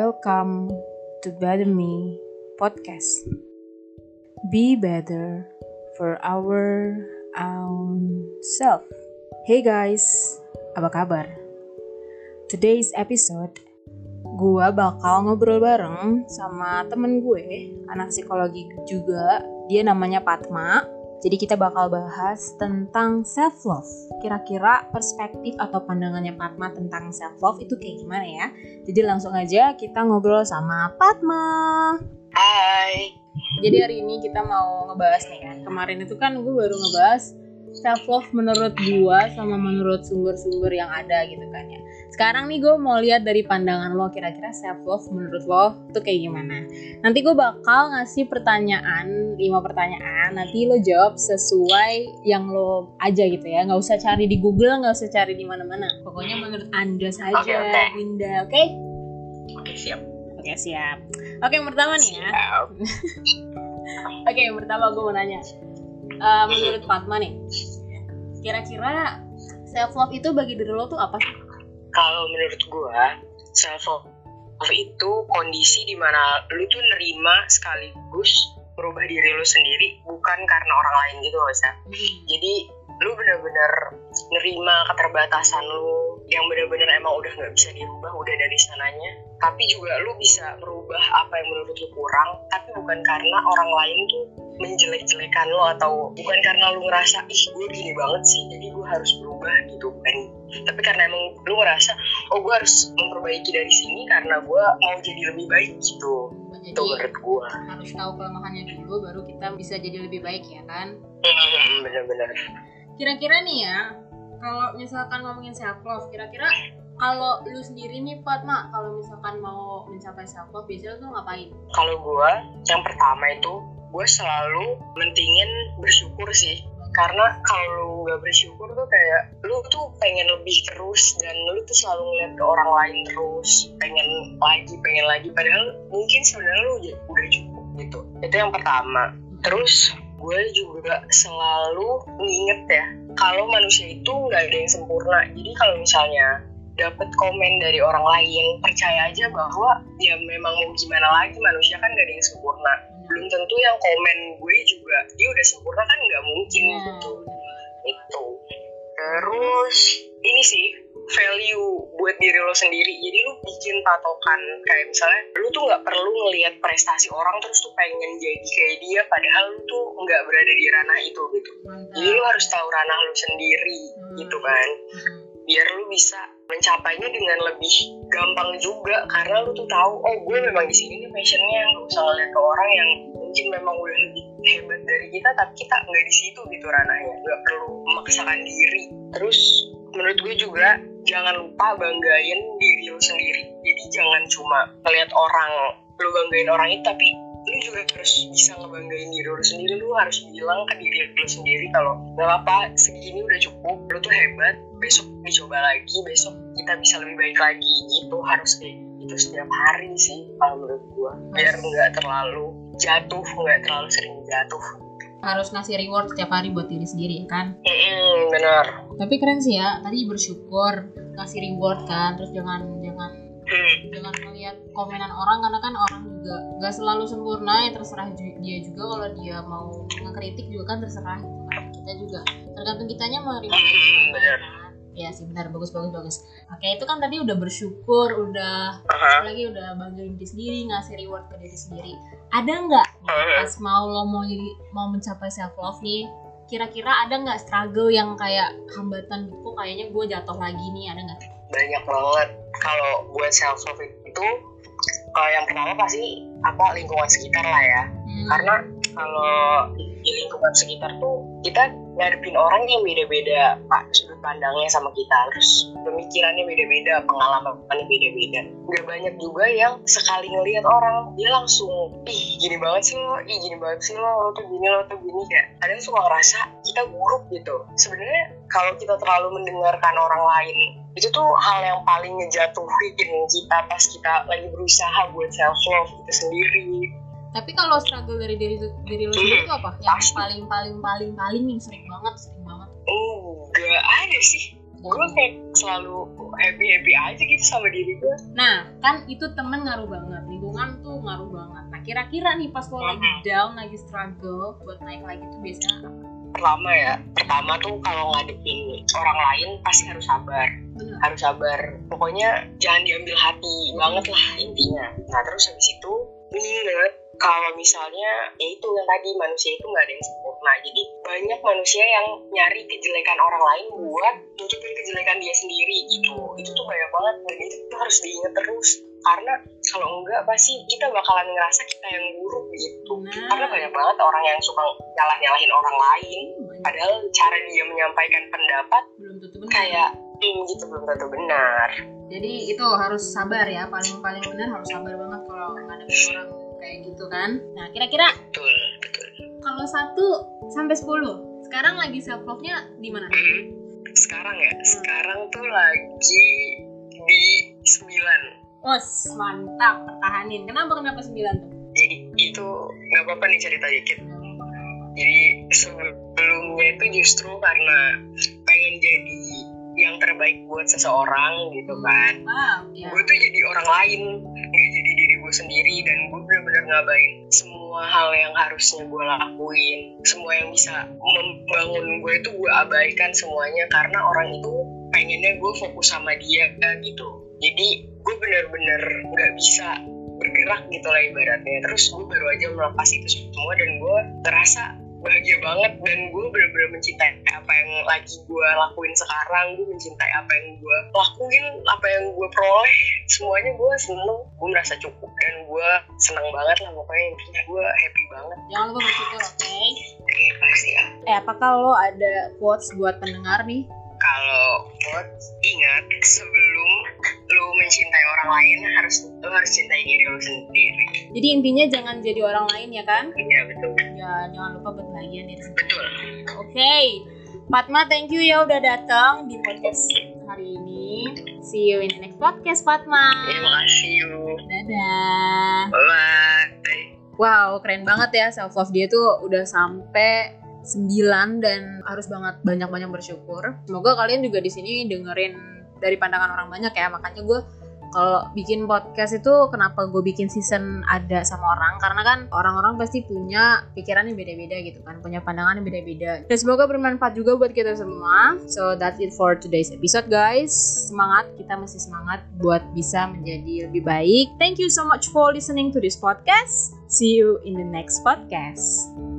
Welcome to Better Me podcast. Be better for our own self. Hey guys, apa kabar? Today's episode, gua bakal ngobrol bareng sama temen gue, anak psikologi juga. Dia namanya Patma. Jadi kita bakal bahas tentang self love. Kira-kira perspektif atau pandangannya Patma tentang self love itu kayak gimana ya? Jadi langsung aja kita ngobrol sama Patma. Hai. Jadi hari ini kita mau ngebahas nih kan. Kemarin itu kan gue baru ngebahas self love menurut gua sama menurut sumber-sumber yang ada gitu kan ya. Sekarang nih gue mau lihat dari pandangan lo kira-kira self love menurut lo itu kayak gimana. Nanti gue bakal ngasih pertanyaan, lima pertanyaan. Nanti lo jawab sesuai yang lo aja gitu ya. Nggak usah cari di Google, nggak usah cari di mana-mana. Pokoknya menurut anda saja, Oke, oke. Winda. Oke? Oke, siap. Oke siap. Oke yang pertama nih ya. Siap. Oke, yang pertama gue mau nanya. Eh, menurut Fatma nih, kira-kira self love itu bagi diri lo tuh apa sih? Kalau menurut gua, self love itu kondisi di mana lu tuh nerima sekaligus merubah diri lu sendiri bukan karena orang lain gitu loh, Sa. Jadi lu bener-bener nerima keterbatasan lu yang bener-bener emang udah nggak bisa dirubah udah dari sananya tapi juga lu bisa merubah apa yang menurut lu kurang tapi bukan karena orang lain tuh menjelek-jelekan lo atau bukan karena lu ngerasa ih gue gini banget sih jadi gue harus berubah gitu bukan tapi karena emang lu ngerasa oh gue harus memperbaiki dari sini karena gue mau jadi lebih baik gitu Jadi itu menurut gue harus tahu kelemahannya dulu baru kita bisa jadi lebih baik ya kan? Hmm, bener-bener Kira-kira nih ya, kalau misalkan ngomongin self love, kira-kira kalau lu sendiri nih Fatma, kalau misalkan mau mencapai self love, biasanya tuh ngapain? kalau gue yang pertama itu gue selalu mentingin bersyukur sih. Karena kalau lu gak bersyukur tuh kayak lu tuh pengen lebih terus dan lu tuh selalu ngeliat ke orang lain terus. Pengen lagi pengen lagi. Padahal mungkin sebenarnya lu udah cukup gitu. Itu yang pertama. Terus gue juga selalu nginget ya kalau manusia itu nggak ada yang sempurna. Jadi kalau misalnya dapat komen dari orang lain percaya aja bahwa ya memang mau gimana lagi manusia kan gak ada yang sempurna belum tentu yang komen gue juga dia udah sempurna kan nggak mungkin Nah, gitu. Itu terus ini sih value buat diri lo sendiri. Jadi lu bikin patokan kayak misalnya lu tuh nggak perlu ngelihat prestasi orang terus tuh pengen jadi kayak dia padahal lu tuh nggak berada di ranah itu gitu. Jadi lu harus tahu ranah lu sendiri gitu kan. Hmm. biar lu bisa mencapainya dengan lebih gampang juga karena lu tuh tahu oh gue memang di sini nih passionnya nggak usah ngeliat ke orang yang mungkin memang udah lebih hebat dari kita tapi kita nggak di situ gitu ranahnya. Nggak perlu memaksakan diri. Terus menurut gue juga jangan lupa banggain diri lu sendiri. Jadi jangan cuma ngeliat orang lu banggain orang itu tapi juga harus bisa ngebanggain diri lu sendiri. Lu harus bilang ke diri lu sendiri kalau gak apa segini udah cukup lu tuh hebat besok dicoba lagi besok kita bisa lebih baik lagi. Gitu harus kayak gitu setiap hari sih kalau menurut gua. Biar nggak terlalu jatuh nggak terlalu sering jatuh. Harus ngasih reward setiap hari buat diri sendiri kan? Mm, benar. Tapi keren sih ya, tadi bersyukur, ngasih reward kan, terus jangan jangan Jangan melihat komenan orang karena kan orang juga nggak selalu sempurna ya terserah dia juga. Kalau dia mau ngekritik juga kan terserah gitu kan. Kita juga tergantung kitanya mau terima atau Hmm, kan? ya sih benar. Bagus bagus bagus. Oke itu kan tadi udah bersyukur udah Aha. lagi udah banggain diri sendiri ngasih reward ke diri sendiri. Ada nggak pas mau lo mau jadi mau mencapai self love nih kira-kira ada nggak struggle yang kayak hambatan gitu kok kayaknya gue jatuh lagi nih ada nggak banyak banget. Kalau buat self love itu kalau yang pertama pasti apa lingkungan sekitar lah ya. Hmm. karena kalau di lingkungan sekitar tuh kita ngadepin orang yang beda-beda pak. Sudut pandangnya sama kita. Terus pemikirannya beda-beda pengalamannya beda-beda. Nggak banyak juga yang sekali ngelihat orang dia langsung ih gini banget sih lo ih gini banget sih lo lo tuh gini lo tuh gini. Kayak kadang suka ngerasa kita buruk gitu. Sebenarnya kalau kita terlalu mendengarkan orang lain itu tuh hal yang paling ngejatuhin kita pas kita lagi berusaha buat self love kita sendiri. Tapi kalau struggle dari diri diri lo sendiri itu apa? Yang Pasti. paling paling paling paling yang sering banget, sering banget. enggak ada sih. Gue kayak selalu happy happy aja gitu sama diri gue nah kan itu temen ngaruh banget. Lingkungan tuh ngaruh banget. Nah kira-kira nih pas lo lagi down lagi struggle buat naik lagi tuh biasanya apa? Pertama ya pertama tuh kalau ngadepin orang lain pasti harus sabar. Bener. harus sabar. Pokoknya jangan diambil hati banget lah intinya. Nah terus habis itu ingat kalau misalnya ya itu yang tadi manusia itu nggak ada yang sempurna. Jadi banyak manusia yang nyari kejelekan orang lain buat nutupin kejelekan dia sendiri gitu. Itu tuh banyak banget dan itu tuh harus diingat terus. Karena kalau enggak pasti kita bakalan ngerasa kita yang buruk gitu. Nah. karena banyak banget orang yang suka nyalah nyalahin orang lain. Padahal cara dia menyampaikan pendapat belum tentu benar. kayak hmm, gitu belum tentu benar. Jadi itu harus sabar ya paling paling benar harus sabar banget kalau ngadepin orang kayak gitu kan. Nah kira-kira betul betul. kalau satu sampai 10 sekarang lagi self love nya di mana? Hmm. sekarang ya? Sekarang tuh lagi di 9 Bos, mantap, pertahanin. Kenapa kenapa 9 tuh? jadi itu nggak apa-apa nih cerita dikit jadi sebelumnya itu justru karena pengen jadi yang terbaik buat seseorang gitu kan Wow, ya. gue tuh jadi orang lain nggak jadi diri gue sendiri dan gue bener-bener ngabain semua hal yang harusnya gue lakuin semua yang bisa membangun gue itu gue abaikan semuanya karena orang itu pengennya gue fokus sama dia gitu jadi gue bener-bener nggak bisa bergerak gitu lah ibaratnya. Terus gue baru aja melepas itu semua dan gue terasa bahagia banget dan gue bener-bener mencintai apa yang lagi gue lakuin sekarang. Gue mencintai apa yang gue lakuin apa yang gue peroleh. Semuanya gue seneng gue merasa cukup dan gue seneng banget lah. Pokoknya intinya gue happy banget. Jangan lupa bersyukur, oke? oke pasti ya. Eh, apakah lo ada quotes buat pendengar nih? kalau buat ingat sebelum lu mencintai orang lain harus lu harus cintai diri lu sendiri Jadi intinya jangan jadi orang lain ya kan? iya betul Ya, jangan lupa buat bahagia diri sendiri. betul Oke, Fatma thank you ya udah datang di podcast hari ini. See you in the next podcast, Fatma. terima kasih you Dadah. bye bye Wow, keren banget ya self love dia tuh udah sampai 9 dan harus banget banyak-banyak bersyukur. Semoga kalian juga di sini dengerin dari pandangan orang banyak ya. Makanya gue kalau bikin podcast itu kenapa gue bikin season ada sama orang? Karena kan orang-orang pasti punya pikiran yang beda-beda gitu kan punya pandangan yang beda-beda. Dan semoga bermanfaat juga buat kita semua. So that's it for today's episode guys. Semangat kita masih semangat buat bisa menjadi lebih baik. Thank you so much for listening to this podcast. See you in the next podcast